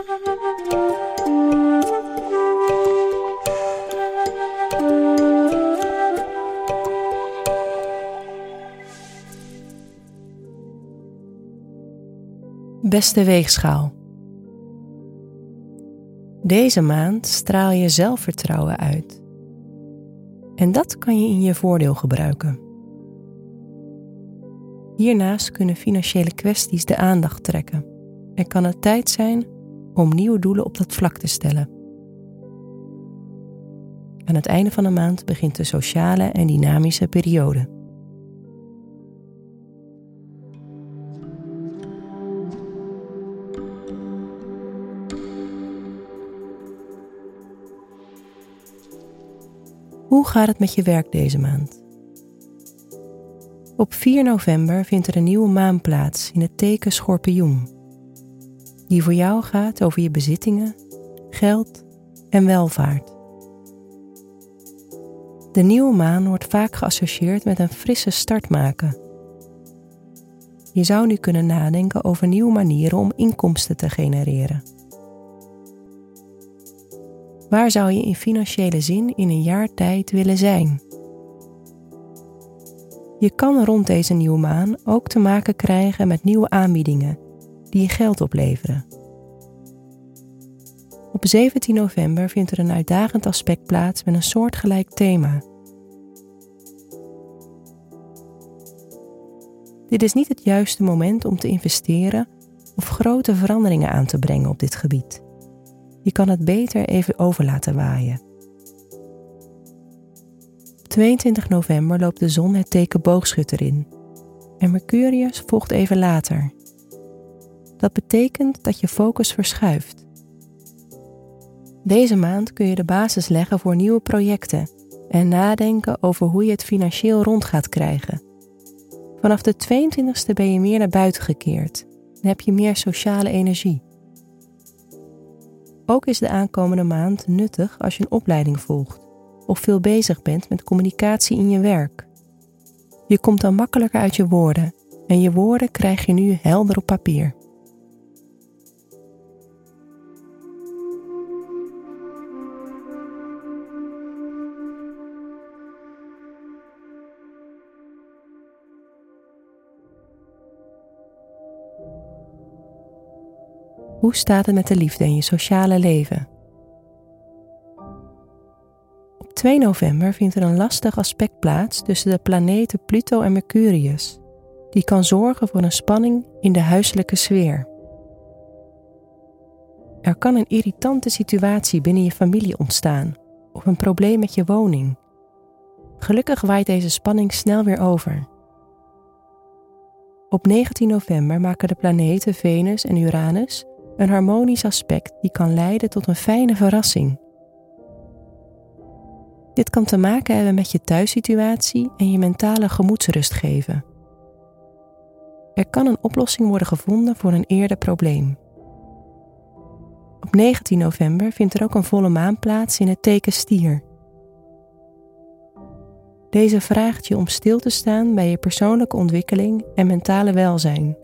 Beste weegschaal. Deze maand straal je zelfvertrouwen uit. En dat kan je in je voordeel gebruiken. Hiernaast kunnen financiële kwesties de aandacht trekken en kan het tijd zijn om nieuwe doelen op dat vlak te stellen. Aan het einde van de maand begint de sociale en dynamische periode. Hoe gaat het met je werk deze maand? Op 4 november vindt er een nieuwe maan plaats in het teken Schorpioen, die voor jou gaat over je bezittingen, geld en welvaart. De nieuwe maan wordt vaak geassocieerd met een frisse start maken. Je zou nu kunnen nadenken over nieuwe manieren om inkomsten te genereren. Waar zou je in financiële zin in een jaar tijd willen zijn? Je kan rond deze nieuwe maan ook te maken krijgen met nieuwe aanbiedingen die je geld opleveren. Op 17 november vindt er een uitdagend aspect plaats met een soortgelijk thema. Dit is niet het juiste moment om te investeren of grote veranderingen aan te brengen op dit gebied. Je kan het beter even over laten waaien. Op 22 november loopt de zon het teken boogschutter in en Mercurius volgt even later. Dat betekent dat je focus verschuift. Deze maand kun je de basis leggen voor nieuwe projecten en nadenken over hoe je het financieel rond gaat krijgen. Vanaf de 22e ben je meer naar buiten gekeerd en heb je meer sociale energie. Ook is de aankomende maand nuttig als je een opleiding volgt of veel bezig bent met communicatie in je werk. Je komt dan makkelijker uit je woorden en je woorden krijg je nu helder op papier. Hoe staat het met de liefde in je sociale leven? Op 2 november vindt er een lastig aspect plaats tussen de planeten Pluto en Mercurius, die kan zorgen voor een spanning in de huiselijke sfeer. Er kan een irritante situatie binnen je familie ontstaan of een probleem met je woning. Gelukkig waait deze spanning snel weer over. Op 19 november maken de planeten Venus en Uranus een harmonisch aspect die kan leiden tot een fijne verrassing. Dit kan te maken hebben met je thuissituatie en je mentale gemoedsrust geven. Er kan een oplossing worden gevonden voor een eerder probleem. Op 19 november vindt er ook een volle maan plaats in het teken stier. Deze vraagt je om stil te staan bij je persoonlijke ontwikkeling en mentale welzijn.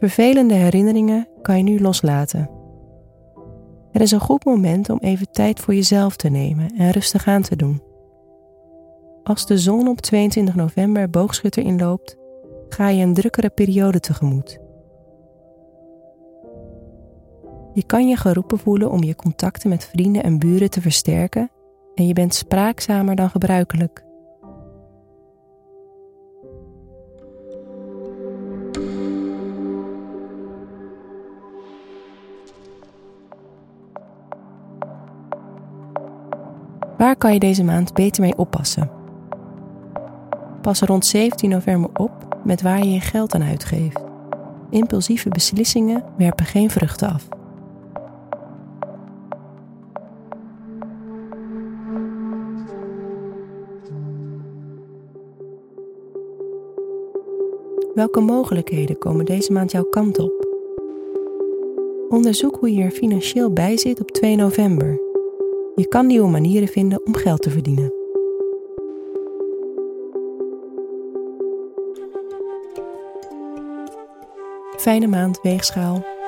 Vervelende herinneringen kan je nu loslaten. Het is een goed moment om even tijd voor jezelf te nemen en rustig aan te doen. Als de zon op 22 november boogschutter inloopt, ga je een drukkere periode tegemoet. Je kan je geroepen voelen om je contacten met vrienden en buren te versterken en je bent spraakzamer dan gebruikelijk. Waar kan je deze maand beter mee oppassen? Pas rond 17 november op met waar je je geld aan uitgeeft. Impulsieve beslissingen werpen geen vruchten af. Welke mogelijkheden komen deze maand jouw kant op? Onderzoek hoe je er financieel bij zit op 2 november je kan nieuwe manieren vinden om geld te verdienen. Fijne maand, weegschaal.